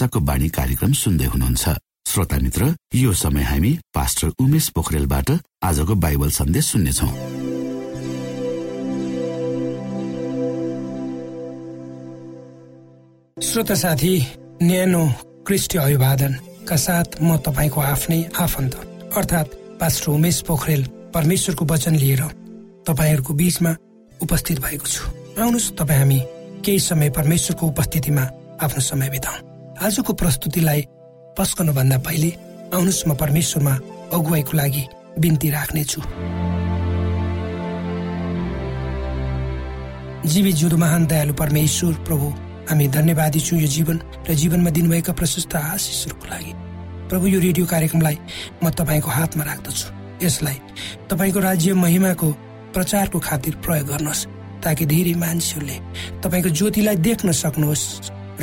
आशाको बाणी कार्यक्रम सुन्दै हुनुहुन्छ। श्रोता मित्र यो समय हामी पास्टर उमेश पोखरेलबाट आजको बाइबल सन्देश सुन्नेछौ। श्रोता साथी न्यानो क्रिस्टी अभिवादनका साथ म तपाईँको आफ्नै आफन्त अर्थात् पास्टर उमेश पोखरेल परमेश्वरको वचन लिएर तपाईँहरूको बीचमा उपस्थित भएको छु। आउनुहोस् तपाईँ हामी केही समय परमेश्वरको उपस्थितिमा आफ्नो समय बिताउँ। आजको प्रस्तुतिलाई पस्कनुभन्दा पहिले आउनुहोस् म परमेश्वरमा अगुवाईको लागि बिन्ती राख्नेछु। जीवी जुदो महान दयालु परमेश्वर प्रभु हामी धन्यवादी छौँ यो जीवन र जीवनमा दिनुभएका प्रशस्त आशिषहरूको लागि। प्रभु यो रेडियो कार्यक्रमलाई म तपाईँको हातमा राख्दछु। यसलाई तपाईँको राज्य महिमाको प्रचारको खातिर प्रयोग गर्नुहोस् ताकि धेरै मान्छेहरूले तपाईँको ज्योतिलाई देख्न सक्नुहोस्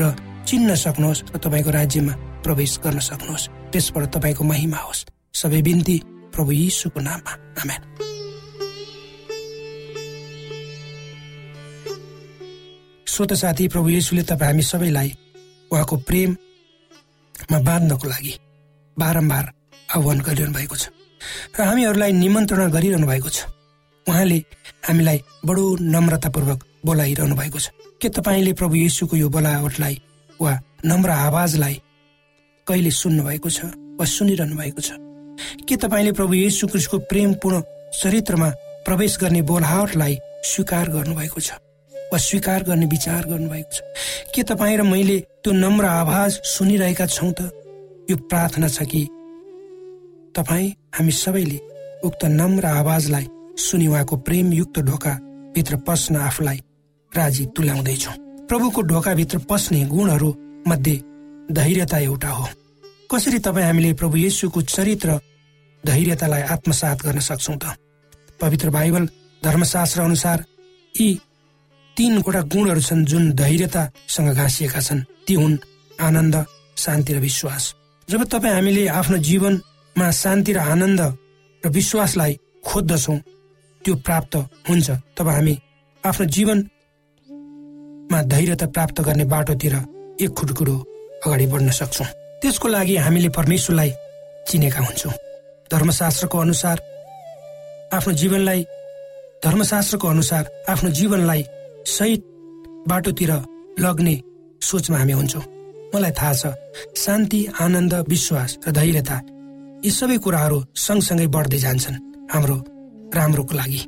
र चिन्न सक्नुहोस् र तपाईँको राज्यमा प्रवेश गर्न सक्नुहोस्। त्यसबाट तपाईँको महिमा होस्। सबै बिन्ती प्रभु यीशुको नाममा। आमेन। श्रोत साथी प्रभु येशुले तपाईँ हामी सबैलाई उहाँको प्रेममा बाँध्नको लागि बारम्बार आह्वान गरिरहनु भएको छ र हामीहरूलाई निमन्त्रणा गरिरहनु भएको छ। उहाँले हामीलाई बडो नम्रतापूर्वक बोलाइरहनु भएको छ। के तपाईँले प्रभु येशुको यो बोलावटलाई वा नम्र आवाजलाई कहिले सुन्नु भएको छ वा सुनिरहनु भएको छ? के तपाईँले प्रभु येशु क्रिस्टको प्रेमपूर्ण चरित्रमा प्रवेश गर्ने बोलावटलाई स्वीकार गर्नुभएको छ? वा स्वीकार गर्ने विचार गर्नुभएको छ? के तपाईँ र मैले त्यो नम्र आवाज सुनिरहेका छौँ त? यो प्रार्थना छ कि तपाईँ हामी सबैले उक्त नम्र आवाजलाई सुनि उहाँको प्रेमयुक्त ढोकाभित्र पस्न आफूलाई राजी तुल्याउँदैछौँ। प्रभुको ढोकाभित्र पस्ने गुणहरू मध्ये धैर्यता एउटा हो। कसरी तपाईँ हामीले प्रभु येशुको चरित्र धैर्यतालाई आत्मसात गर्न सक्छौँ त? पवित्र बाइबल धर्मशास्त्र अनुसार यी तीनवटा गुणहरू छन् जुन धैर्यतासँग घाँसिएका छन्। ती हुन् आनन्द शान्ति र विश्वास। जब तपाईँ हामीले आफ्नो जीवनमा शान्ति र आनन्द र विश्वासलाई खोज्दछौँ त्यो प्राप्त हुन्छ। तब हामी आफ्नो जीवनमा धैर्यता प्राप्त गर्ने बाटोतिर एक खुटकुरो अगाडि बढ्न सक्छौँ। त्यसको लागि हामीले परमेश्वरलाई चिनेका हुन्छौँ। धर्मशास्त्रको अनुसार आफ्नो जीवनलाई धर्मशास्त्रको अनुसार आफ्नो जीवनलाई सही बाटोतिर लग्ने सोचमा हामी हुन्छौँ। मलाई थाहा छ शान्ति आनन्द विश्वास र धैर्यता यी सबै कुराहरू सँगसँगै बढ्दै जान्छन् हाम्रो राम्रोको लागि।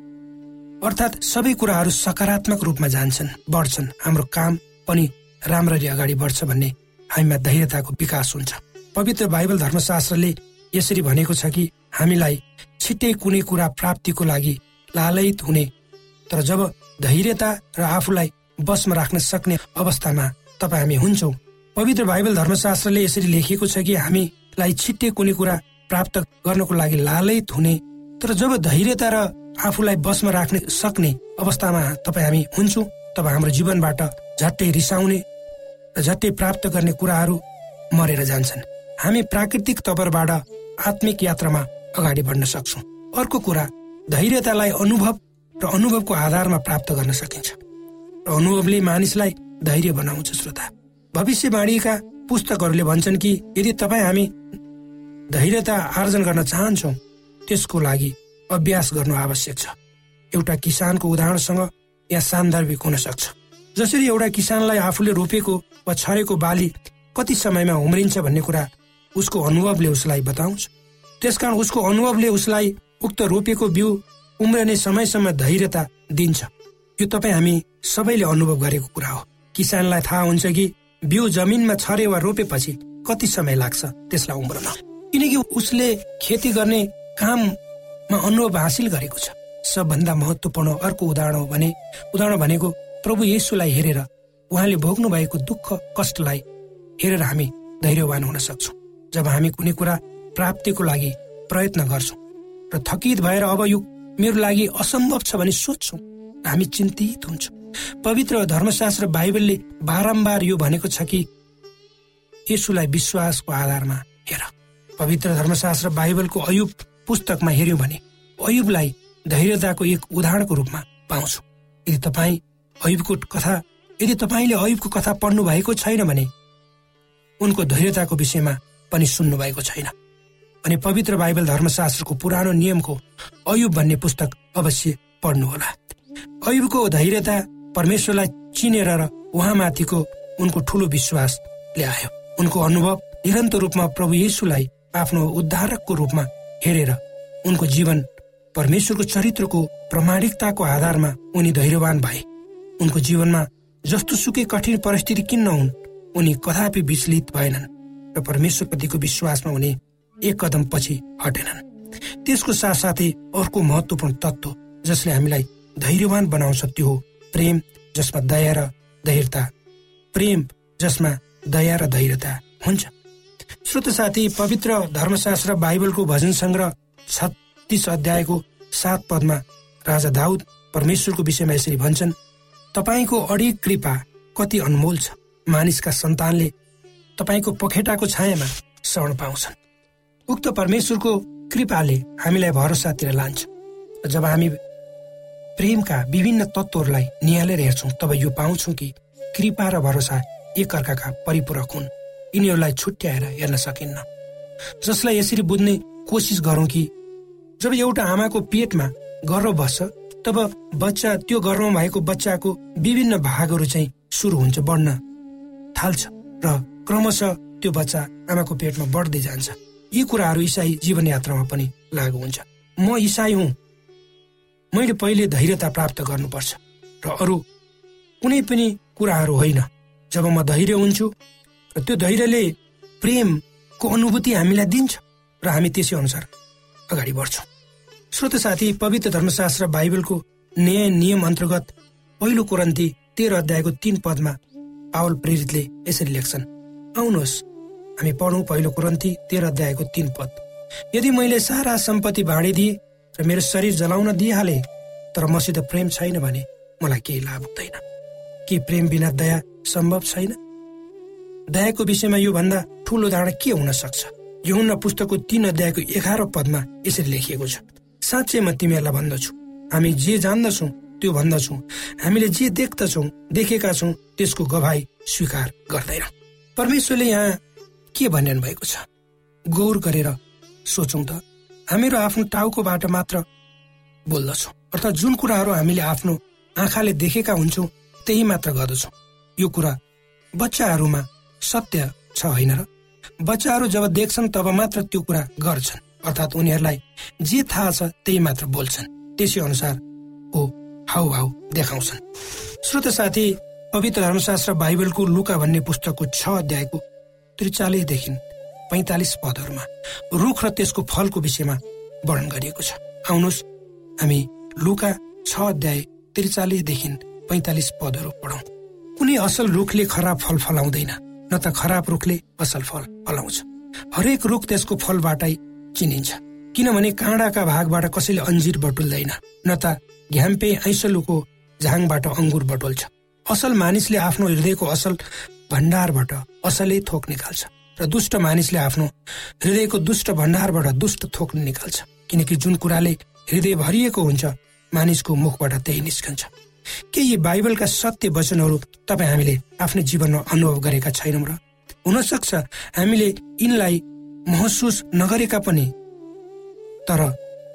अर्थात् सबै कुराहरू सकारात्मक रूपमा जान्छन् बढ्छन्। हाम्रो काम पनि राम्ररी अगाडि बढ्छ भन्ने हामीमा धैर्यताको विकास हुन्छ। पवित्र बाइबल धर्मशास्त्रले यसरी भनेको छ कि हामीलाई छिट्टै कुनै कुरा प्राप्तिको लागि लालयित हुने तर जब धैर्यता र आफूलाई बसमा राख्न सक्ने अवस्थामा तपाईँ हामी हुन्छौँ पवित्र बाइबल धर्मशास्त्रले यसरी लेखिएको छ कि हामीलाई छिट्टै कुनै कुरा प्राप्त गर्नको लागि लालयत हुने तर जब धैर्यता र आफूलाई बसमा राख्ने सक्ने अवस्थामा तपाईँ हामी हुन्छौँ। तब हाम्रो जीवनबाट झट्टै रिसाउने र झट्टै प्राप्त गर्ने कुराहरू मरेर जान्छन्। हामी प्राकृतिक तवरबाट आत्मिक यात्रामा अगाडि बढ्न सक्छौँ। अर्को कुरा धैर्यतालाई अनुभव र अनुभवको आधारमा प्राप्त गर्न सकिन्छ। र अनुभवले मानिसलाई धैर्य बनाउँछ श्रोता। भविष्यवाणीका पुस्तकहरूले भन्छन् कि यदि तपाईँ हामी धैर्यता आर्जन गर्न चाहन्छौँ त्यसको लागि अभ्यास गर्नु आवश्यक छ। एउटा किसानको उदाहरणसँग यहाँ सान्दर्भिक हुन सक्छ जसरी एउटा किसानलाई आफूले रोपेको वा छरेको बाली कति समयमा उम्रिन्छ भन्ने कुरा उसको अनुभवले उसलाई बताउँछ। त्यसकारण उसको अनुभवले उसलाई उक्त रोपेको बिउ उम्रने समयसम्म धैर्यता दिन्छ। यो तपाईँ हामी सबैले अनुभव गरेको कुरा हो। किसानलाई थाहा हुन्छ कि बिउ जमिनमा छरे वा रोपेपछि कति समय लाग्छ त्यसलाई उम्रन। किनकि उसले खेती गर्ने काममा अनुभव हासिल गरेको छ। सबभन्दा महत्वपूर्ण अर्को उदाहरण हो भने उदाहरण भनेको प्रभु येसुलाई हेरेर उहाँले भोग्नु भएको दुःख कष्टलाई हेरेर हामी धैर्यवान हुन सक्छौँ। जब हामी कुनै कुरा प्राप्तिको लागि प्रयत्न गर्छौँ र थकित भएर अब यो मेरो लागि असम्भव छ भने सोध्छौँ हामी चिन्तित हुन्छौँ। पवित्र धर्मशास्त्र बाइबलले बारम्बार यो भनेको छ कि यसुलाई विश्वासको आधारमा हेर। पवित्र धर्मशास्त्र बाइबलको अयुब पुस्तकमा हेऱ्यौँ भने अयुबलाई धैर्यताको एक उदाहरणको रूपमा पाउँछौँ। यदि तपाईँ अयुबको कथा यदि तपाईँले अयुबको कथा पढ्नु भएको छैन भने उनको धैर्यताको विषयमा पनि सुन्नु भएको छैन। अनि पवित्र बाइबल धर्मशास्त्रको पुरानो नियमको अयुब भन्ने पुस्तक अवश्य पढ्नुहोला। अयुबको धैर्यता परमेश्वरलाई चिनेर र उहाँमाथिको उनको ठुलो विश्वासले आयो उनको अनुभव निरन्तर रूपमा प्रभु येसुलाई आफ्नो उद्धारकको रूपमा हेरेर उनको जीवन परमेश्वरको चरित्रको प्रमाणिकताको आधारमा उनी धैर्यवान भए। उनको जीवनमा जस्तो सुकै कठिन परिस्थिति किन नहुन् उनी कदापि विचलित भएनन् र परमेश्वरप्रतिको विश्वासमा उनी एक कदम पछि हटेनन्। त्यसको साथसाथै अर्को महत्वपूर्ण तत्व जसले हामीलाई धैर्यवान बनाउँछ त्यो हो प्रेम जसमा दया र धैर्यता। प्रेम जसमा दया र धैर्यता हुन्छ? श्रोत साथी पवित्र धर्मशास्त्र बाइबलको भजन सङ्ग्रह छत्तिस अध्यायको सात पदमा राजा दाउद परमेश्वरको विषयमा यसरी भन्छन् तपाईँको अडिग कृपा कति अनमोल छ। मानिसका सन्तानले तपाईँको पखेटाको छायामा शरण पाउँछन्। उक्त परमेश्वरको कृपाले हामीलाई भरोसातिर लान्छ। जब हामी प्रेमका विभिन्न तत्त्वहरूलाई निहालेर हेर्छौँ तब यो पाउँछौँ कि कृपा र भरोसा एकअर्काका परिपूरक हुन्। यिनीहरूलाई छुट्याएर हेर्न सकिन्न। जसलाई यसरी बुझ्ने कोसिस गरौँ कि जब एउटा आमाको पेटमा गर्व बस्छ तब बच्चा त्यो गर्वमा भएको बच्चाको विभिन्न भागहरू चाहिँ सुरु हुन्छ बढ्न थाल्छ र क्रमशः त्यो बच्चा आमाको पेटमा बढ्दै जान्छ। यी कुराहरू इसाई जीवन यात्रामा पनि लागु हुन्छ। म इसाई हुँ। मैले पहिले धैर्यता प्राप्त गर्नुपर्छ र अरू कुनै पनि कुराहरू होइन। जब म धैर्य हुन्छु त्यो धैर्यले प्रेमको अनुभूति हामीलाई दिन्छ र हामी त्यसै अनुसार अगाडि बढ्छौँ। श्रोत साथी पवित्र धर्मशास्त्र बाइबलको न्याय नियम अन्तर्गत पहिलो कोरन्ती तेह्र अध्यायको तीन पदमा पावल प्रेरितले यसरी लेख्छन्। आउनुहोस् हामी पढौँ पहिलो कुरन्ती तेह्र अध्यायको तीन पद। यदि मैले सारा सम्पत्ति बाँडिदिए र मेरो शरीर जलाउन दिइहाले तर मसित प्रेम छैन भने मलाई केही लाभ हुँदैन। के प्रेम बिना दया सम्भव छैन? दयाको विषयमा योभन्दा ठुलो धारणा के हुन सक्छ? यहुन्न पुस्तकको तीन अध्यायको एघार पदमा यसरी लेखिएको छ। साँच्चै म तिमीहरूलाई भन्दछु। हामी जे जान्दछौ त्यो भन्दछौ। हामीले जे देख्दछौ देखेका छौँ त्यसको गवाई स्वीकार गर्दैन। परमेश्वरले यहाँ के भनिरहनु भएको छ? गौर गरेर सोचौँ त। हामीहरू आफ्नो टाउकोबाट मात्र बोल्दछौँ। अर्थात् जुन कुराहरू हामीले आफ्नो आँखाले देखेका हुन्छौँ त्यही मात्र गर्दछौँ। यो कुरा बच्चाहरूमा सत्य छ होइन र? बच्चाहरू जब देख्छन् तब मात्र त्यो कुरा गर्छन्। अर्थात् उनीहरूलाई जे थाहा छ त्यही मात्र बोल्छन्। त्यसै अनुसार हो हाउ हाउ देखाउँछन्। श्रोत साथी पवित्र धर्मशास्त्र बाइबलको लुका भन्ने पुस्तकको छ अध्यायको त्रिचालिसदेखि पैँतालिस पदहरूमा रुख र त्यसको फलको विषयमा वर्णन गरिएको छ। आउनुहोस् हामी लुका छ अध्याय त्रिचालिसदेखि पैँतालिस पदहरू पढौँ। कुनै असल रुखले खराब फल फलाउँदैन। न त खराब रुखले असल फल फलाउँछ। हरेक रुख त्यसको फलबाटै चिनिन्छ। किनभने काँडाका भागबाट कसैले अन्जिर बटुल्दैन न त घ्याम्पे ऐसलुको झाङबाट अङ्गुर बटुल्छ। असल मानिसले आफ्नो हृदयको असल भण्डारबाट असलै थोक निकाल्छ र दुष्ट मानिसले आफ्नो हृदयको दुष्ट भण्डारबाट दुष्ट थोक निकाल्छ। किनकि जुन कुराले हृदय भरिएको हुन्छ मानिसको मुखबाट त्यही निस्कन्छ। के यी बाइबलका सत्य वचनहरू तपाईँ हामीले आफ्नो जीवनमा अनुभव गरेका छैनौँ र? हुनसक्छ हामीले यिनलाई महसुस नगरेका पनि तर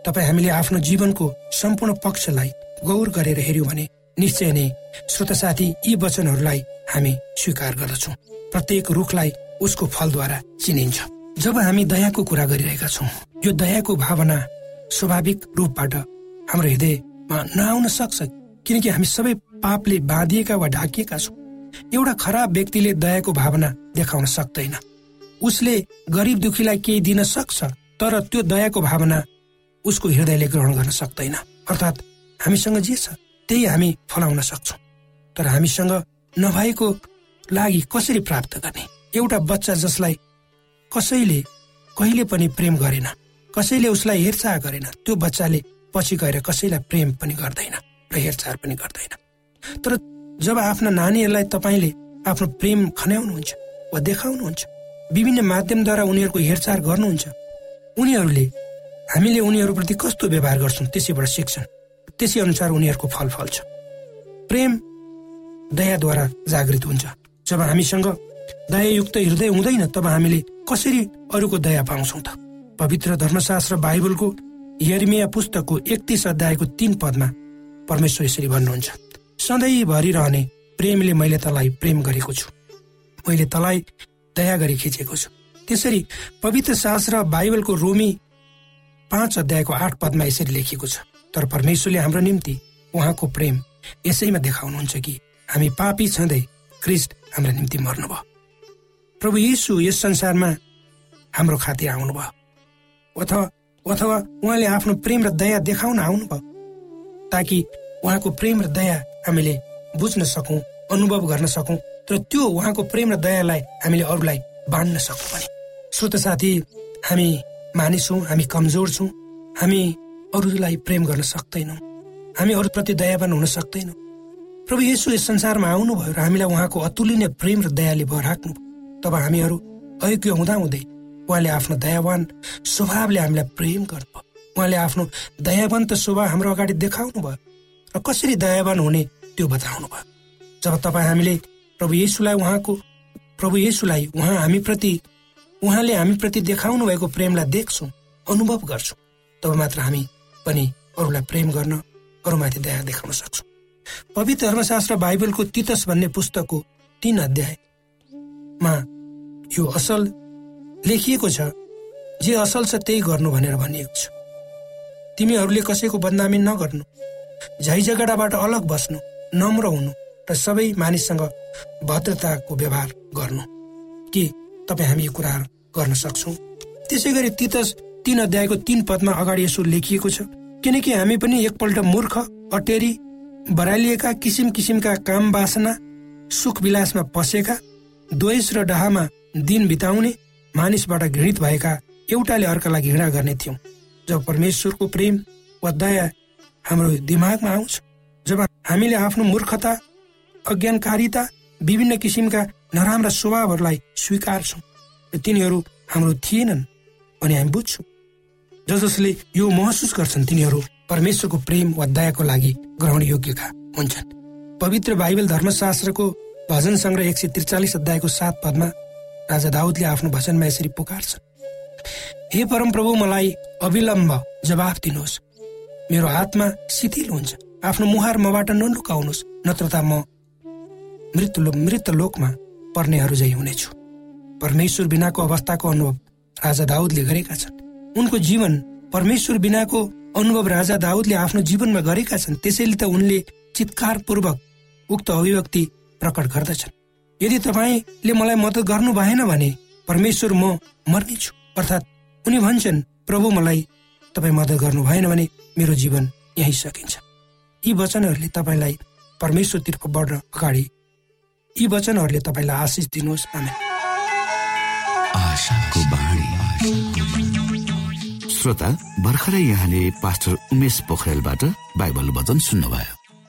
तपाईँ हामीले आफ्नो जीवनको सम्पूर्ण पक्षलाई गौर गरेर हेऱ्यौँ भने निश्चय नै श्रोता साथी यी वचनहरूलाई हामी स्वीकार गर्दछौँ। प्रत्येक रुखलाई उसको फलद्वारा चिनिन्छ। जब हामी दयाको कुरा गरिरहेका छौँ यो दयाको भावना स्वाभाविक रूपबाट हाम्रो हृदयमा नआउन सक्छ। किनकि हामी सबै पापले बाँधिएका वा ढाकिएका छौँ। एउटा खराब व्यक्तिले दयाको भावना देखाउन सक्दैन। उसले गरिब दुखीलाई केही दिन सक्छ तर त्यो दयाको भावना उसको हृदयले ग्रहण गर्न सक्दैन। अर्थात् हामीसँग जे छ त्यही हामी फलाउन सक्छौँ। तर हामीसँग नभएको लागि कसरी प्राप्त गर्ने? एउटा बच्चा जसलाई कसैले कहिले पनि प्रेम गरेन कसैले उसलाई हेरचाह गरेन त्यो बच्चाले पछि गएर कसैलाई प्रेम पनि गर्दैन। र हेरचाह पनि गर्दैन। तर जब आफ्ना नानीहरूलाई तपाईँले आफ्नो प्रेम खन्याउनुहुन्छ वा देखाउनुहुन्छ विभिन्न माध्यमद्वारा उनीहरूको हेरचाह गर्नुहुन्छ उनीहरूले हामीले उनीहरूप्रति कस्तो व्यवहार गर्छौँ त्यसैबाट सिक्छन्। त्यसै अनुसार उनीहरूको फल फल्छ प्रेम दयाद्वारा जागृत हुन्छ। जब हामीसँग दयायुक्त हृदय हुँदैन तब हामीले कसरी अरूको दया पाउँछौँ त? पवित्र धर्मशास्त्र बाइबलको यर्मिया पुस्तकको एकतिस अध्यायको तीन पदमा परमेश्वर यसरी भन्नुहुन्छ। सधैँभरि रहने प्रेमले मैले तँलाई प्रेम गरेको छु। मैले तँलाई दया गरी खिचेको छु। त्यसरी पवित्र शास्त्र बाइबलको रोमी पाँच अध्यायको आठ पदमा यसरी लेखिएको छ तर परमेश्वरले हाम्रो निम्ति उहाँको प्रेम यसैमा देखाउनुहुन्छ कि हामी पापी छँदै क्रिस्ट हाम्रो निम्ति मर्नुभयो। प्रभु यीशु यस संसारमा हाम्रो खातिर आउनुभयो। अथवा अथवा उहाँले आफ्नो प्रेम र दया देखाउन आउनुभयो। ताकि उहाँको प्रेम र दया हामीले बुझ्न सकौँ अनुभव गर्न सकौँ तर त्यो उहाँको प्रेम र दयालाई हामीले अरूलाई बाँड्न सकौँ भने श्रोत साथी हामी मानिस हौँ हामी कमजोर छौँ हामी अरूलाई प्रेम गर्न सक्दैनौँ। हामी अरूप्रति दयावान हुन सक्दैनौँ। प्रभु येसु यस संसारमा आउनुभयो र हामीलाई उहाँको अतुलनीय प्रेम र दयाले भराख्नु तब हामीहरू अयोग्य हुँदाहुँदै उहाँले आफ्नो दयावान स्वभावले हामीलाई प्रेम गर्नुभयो। उहाँले आफ्नो दयावन्त स्वभाव हाम्रो अगाडि देखाउनु भयो र कसरी दयावान हुने त्यो बताउनु भयो। जब तपाईँ हामीले प्रभु येसुलाई उहाँको प्रभु येसुलाई उहाँ हामीप्रति उहाँले हामीप्रति देखाउनु भएको प्रेमलाई देख्छौँ अनुभव गर्छौँ तब मात्र हामी पनि अरूलाई प्रेम गर्न अरूमाथि दया देखाउन सक्छौँ। पवित्र धर्मशास्त्र बाइबलको तितस भन्ने पुस्तकको तीन अध्यायमा यो असल लेखिएको छ जे असल छ त्यही गर्नु भनेर भनिएको छ। तिमीहरूले कसैको बदनामी नगर्नु। झै झगडाबाट अलग बस्नु नम्र हुनु र सबै मानिससँग भद्रताको व्यवहार गर्नु। के तपाईँ हामी यो कुराहरू गर्न सक्छौ? त्यसै गरी तितस तीन अध्यायको तीन पदमा अगाडि यसो लेखिएको छ किनकि हामी पनि एकपल्ट मूर्ख अटेरी बरालिएका किसिम किसिमका काम बासना सुख विलासमा पसेका द्वेष र डहामा दिन बिताउने मानिसबाट घृणित भएका एउटाले अर्कालाई घृणा गर्ने थियौँ। जब परमेश्वरको प्रेम वा दया हाम्रो दिमागमा आउँछ जब हामीले आफ्नो मूर्खता अज्ञानकारिता विभिन्न किसिमका नराम्रा स्वभावहरूलाई स्वीकार्छौँ र तिनीहरू हाम्रो थिएनन् भने हामी बुझ्छौँ। जस जसले यो महसुस गर्छन् तिनीहरू परमेश्वरको प्रेम वा दयाको लागि ग्रहण योग्यका हुन्छन्। पवित्र बाइबल धर्मशास्त्रको भजन सङ्ग्रह एक सय त्रिचालिस अध्यायको सात पदमा राजा दाउदले आफ्नो भजनमा यसरी पुकार्छन्। हे परम प्रभु मलाई अविलम्ब जवाफ दिनुहोस्। मेरो आत्मा शिथिल हुन्छ। आफ्नो मुहार मबाट नलुकाउनुहोस् नत्र त म मृत्यु मृत लोकमा पर्नेहरू झै हुनेछु। परमेश्वर बिनाको अवस्थाको अनुभव राजा दाउदले गरेका छन्। उनको जीवन परमेश्वर बिनाको अनुभव राजा दाउदले आफ्नो जीवनमा गरेका छन् त्यसैले त उनले चितकार पूर्वक उक्त अभिव्यक्ति प्रकट गर्दछन्। यदि तपाईँले मलाई मद्दत गर्नु भएन भने परमेश्वर म मर्नेछु। अर्थात् उनी भन्छन् प्रभु मलाई तपाईँ मद्दत गर्नु भएन भने मेरो जीवन यही सकिन्छ यी वचनहरूले तपाईँलाई परमेश्वरतिर्फ बढ्न अगाडि यी वचनहरूले तपाईँलाई आशिष दिनुहोस्। श्रोता भर्खरै यहाँले पास्टर उमेश पोखरेलबाट बाइबल वचन सुन्नुभयो।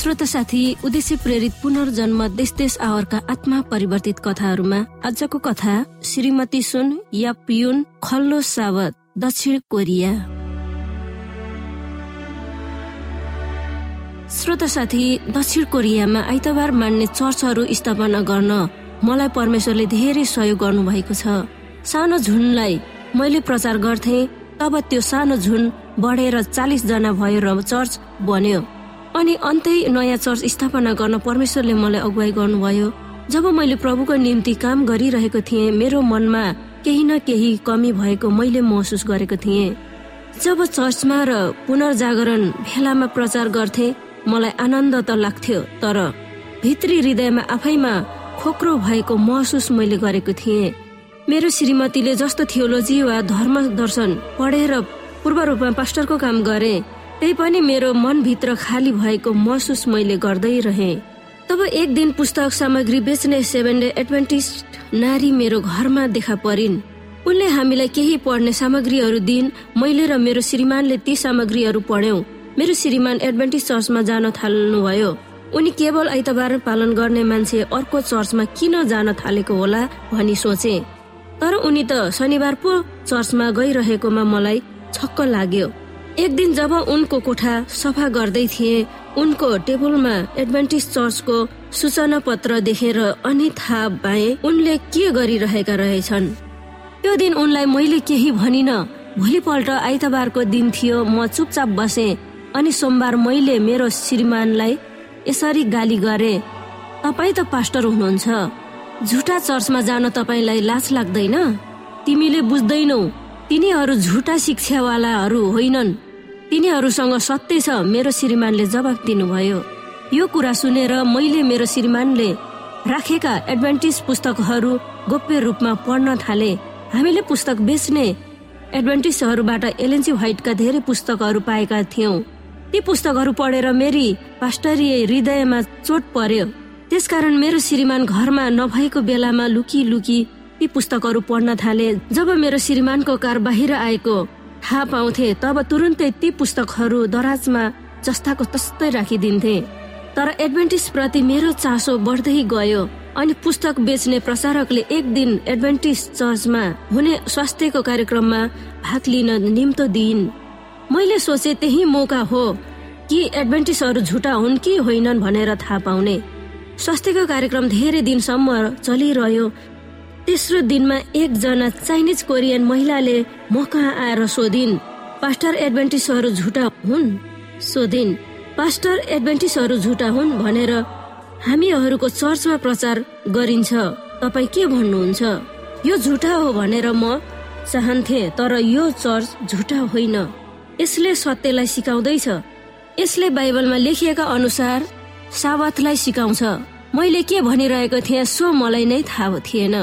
श्रोता साथी उद्देश्य प्रेरित पुनर्जन्म देश देश आवरका आत्मा परिवर्तित कथाहरूमा आजको कथा श्रीमती सुन या पियुन खल्लो सावत दक्षिण कोरिया। श्रोता साथी दक्षिण कोरियामा आइतबार मान्ने चर्चहरू स्थापना गर्न मलाई परमेश्वरले धेरै सहयोग गर्नु भएको छ। सानो झुनलाई मैले प्रचार गर्थे तब त्यो सानो झुन बढेर चालिस जना भयो र चर्च बन्यो। अनि अन्तै नयाँ चर्च स्थापना गर्न परमेश्वरले मलाई अगुवाई गर्नुभयो। जब मैले प्रभुको निम्ति काम गरिरहेको थिएँ मेरो मनमा केही न केही कमी भएको मैले महसुस गरेको थिएँ। जब चर्चमा र पुनर्जागरण भेलामा प्रचार गर्थे मलाई आनन्द त लाग्थ्यो तर भित्री हृदयमा आफैमा खोक्रो भएको महसुस मैले गरेको थिएँ। मेरो श्रीमतीले जस्तो थियोलोजी वा धर्म दर्शन पढेर पूर्व रूपमा पास्टरको काम गरे त्यही पनि मेरो मनभित्र खाली भएको महसुस मैले गर्दै रहे। तब एक दिन पुस्तक सामग्री बेच्ने सेभेन डे एडभेन्टिस्ट नारी मेरो घरमा देखा परिन्। उनले हामीलाई केही पढ्ने सामग्रीहरू दिइन् मैले र मेरो श्रीमानले ती सामग्रीहरू पढ्यौं। मेरो श्रीमान एडभेन्टिस्ट चर्चमा जान थाल्नुभयो। उनी केवल आइतबार पालन गर्ने मान्छे अर्को चर्चमा किन जान थालेको होला भनी सोचे। तर उनी त शनिबार पो चर्चमा गइरहेकोमा मलाई छक्क लाग्यो। एक दिन जब उनको कोठा सफा गर्दै थिए उनको टेबलमा एडभेन्टिस्ट चर्चको सूचना पत्र देखेर अनि थाहा पाए उनले के गरिरहेका रहेछन्। त्यो दिन उनलाई मैले केही भनिन। भोलिपल्ट आइतबारको दिन थियो म चुपचाप बसे अनि सोमबार मैले मेरो श्रीमानलाई यसरी गाली गरे। तपाईँ त पास्टर हुनुहुन्छ। झुटा चर्चमा जान तपाईँलाई लाज लाग्दैन? तिमीले बुझ्दैनौ। तिनीहरू झुटा शिक्षावालाहरू होइनन्। तिनीहरूसँग सत्य छ मेरो श्रीमानले जवाब दिनुभयो। यो कुरा सुनेर मैले मेरो श्रीमानले राखेका एडभान्टेज पुस्तकहरू गोप्य रूपमा पढ्न थाले। हामीले पुस्तक बेच्ने एडभान्टेजहरूबाट एलएनसी व्हाइटका धेरै पुस्तकहरू पाएका थियौँ। ती पुस्तकहरू पढेर मेरी पास्टरीय हृदयमा चोट पर्यो। त्यसकारण मेरो श्रीमान घरमा नभएको बेलामा लुकी लुकी ती पुस्तकहरू पढ्न थाले। जब मेरो श्रीमानको कार बाहिर आएको थाहा पाउँथे तब तुरुन्तै ती पुस्तकहरू दराजमा जस्ताको तस्तै राखिदिन्थे। तर एडभेन्टिस प्रति मेरो चासो बढ्दै गयो अनि पुस्तक बेच्ने प्रचारकले एक दिन एडभेन्टिस चर्चमा हुने स्वास्थ्यको कार्यक्रममा भाग लिन निम्तो दिइन्। मैले सोचे त्यही मौका हो कि एडभेन्टिसहरू झुटा हुन् कि होइनन् भनेर थाहा पाउने। स्वास्थ्यको कार्यक्रम धेरै दिनसम्म चलिरह्यो तेस्रो दिनमा एकजना चाइनिज कोरियन महिलाले म कहाँ आएर सोधिन् पास्टर एडभेन्टिसहरू झुटा हुन्? सोधिन् पास्टर एडभेन्टिसहरू झुटा हुन्? भनेर हामीहरूको चर्चमा प्रचार गरिन्छ। तपाईँ के भन्नुहुन्छ? यो झुटा हो भनेर म चाहन्थे तर यो चर्च झुटा होइन। यसले सत्यलाई सिकाउँदैछ। यसले बाइबलमा लेखिएका अनुसार सावतलाई सिकाउँछ। मैले के भनिरहेको थिएँ सो मलाई नै थाहा थिएन।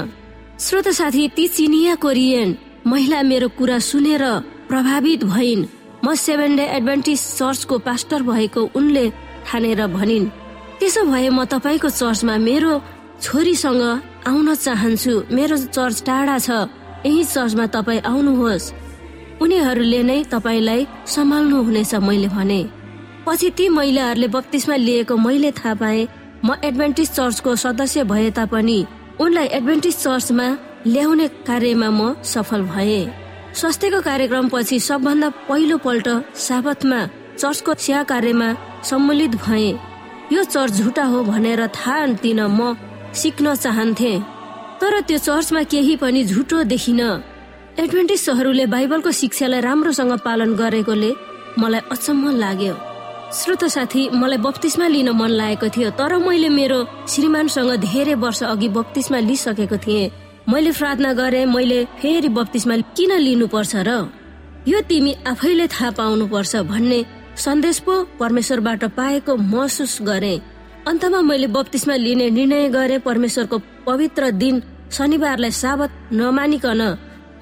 श्रोत साथी ती चिनिया कोरियन। महिला मेरो कुरा सुनेर प्रभावित भइन्। म सेभेन डे एडभान्टिज चर्चको पास्टर भएको उनले ठानेर भनिन्। त्यसो भए म तपाईँको चर्चमा मेरो छोरीसँग आउन चाहन्छु। मेरो चर्च टाढा छ। यही चर्चमा तपाईँ आउनुहोस्। उनीहरूले नै तपाईँलाई सम्हाल्नु हुनेछ मैले भने। पछि ती महिलाहरूले बत्तिसमा लिएको मैले थाहा पाएँ। म एडभेन्टिज चर्चको सदस्य भए तापनि उनलाई एडभेन्टिज चर्चमा ल्याउने कार्यमा म सफल भए। स्वास्थ्यको कार्यक्रम पछि सबभन्दा पहिलो पल्ट साबतमा चर्चको सेवा कार्यमा सम्मिलित भए। यो चर्च झुटा हो भनेर थाहा दिन म सिक्न चाहन्थे। तर त्यो चर्चमा केही पनि झुटो देखिन। एडभेन्टिस्टहरूले बाइबलको शिक्षालाई राम्रोसँग पालन गरेकोले मलाई अचम्म लाग्यो। श्रोत साथी मलाई बत्तिसमा लिन मन लागेको थियो तर मैले मेरो श्रीमानसँग धेरै वर्ष अघि बत्तिसमा लिइसकेको थिएँ। मैले प्रार्थना गरे मैले फेरि बत्तिसमा किन लिनुपर्छ र? यो तिमी आफैले थाहा पाउनु पर्छ भन्ने सन्देश पो परमेश्वरबाट पाएको महसुस गरे। अन्तमा मैले बत्तिसमा लिने निर्णय गरे परमेश्वरको पवित्र दिन शनिबारलाई साबत नमानिकन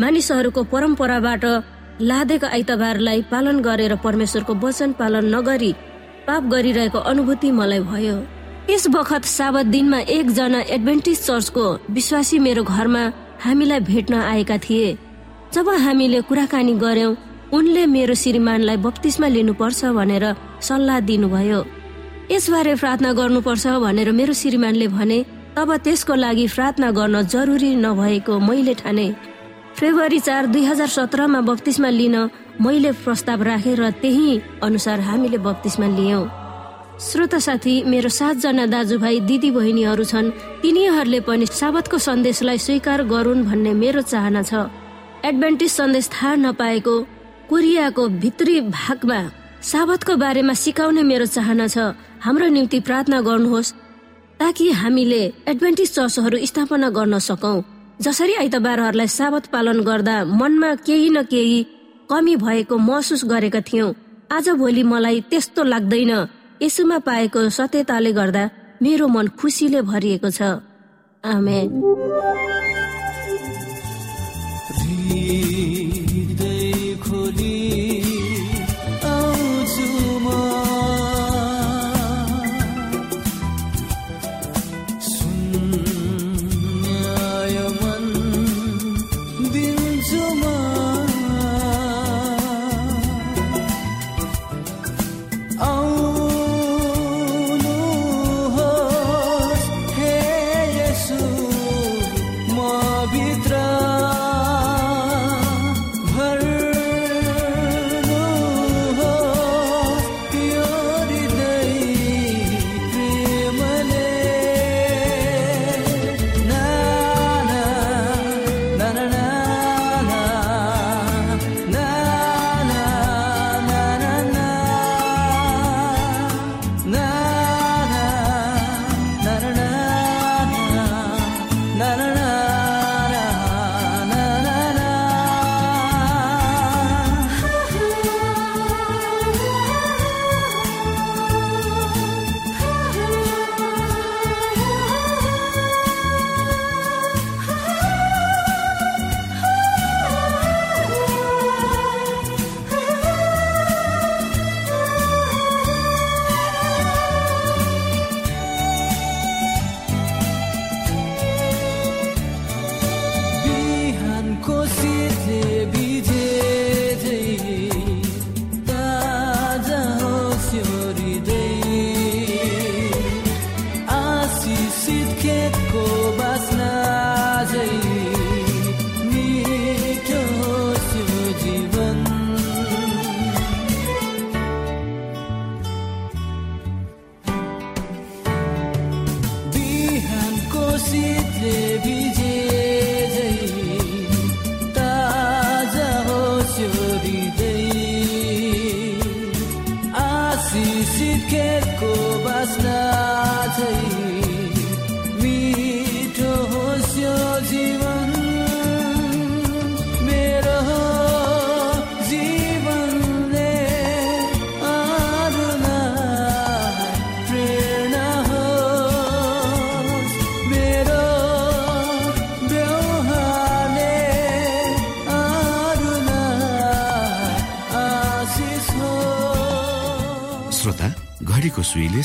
मानिसहरूको परम्पराबाट लादेको आइतबारलाई पालन गरेर परमेश्वरको वचन पालन नगरी पाप गरिरहेको अनुभूति मलाई भयो। यस बखत साबत दिनमा एकजना एडभेन्टिज चर्चको विश्वासी मेरो घरमा हामीलाई भेट्न आएका थिए। जब हामीले कुराकानी गर्यौं उनले मेरो श्रीमानलाई बत्तिसमा लिनुपर्छ भनेर सल्लाह दिनुभयो। यसबारे प्रार्थना गर्नुपर्छ भनेर मेरो श्रीमानले भने तब त्यसको लागि प्रार्थना गर्न जरुरी नभएको मैले ठाने। फेब्रुअरी चार दुई हजार सत्रमा बत्तिसमा लिन मैले प्रस्ताव राखेर रा त्यही अनुसार हामीले बत्तिसमा लियौं। श्रोत साथी मेरो सातजना दाजुभाइ दिदी बहिनीहरू छन्। तिनीहरूले पनि साबतको सन्देशलाई स्वीकार गरून् भन्ने मेरो चाहना छ। एडभेन्टिज सन्देश थाहा नपाएको कोरियाको भित्री भागमा साबतको बारेमा सिकाउने मेरो चाहना छ। हाम्रो निम्ति प्रार्थना गर्नुहोस् ताकि हामीले एडभेन्टिज चर्चहरू स्थापना गर्न सकौं। जसरी आइतबारहरूलाई साबत पालन गर्दा मनमा केही न केही कमी भएको महसुस गरेका थियौं। आज भोलि मलाई त्यस्तो लाग्दैन। यसुमा पाएको सत्यताले गर्दा मेरो मन खुसीले भरिएको छ। आमेन।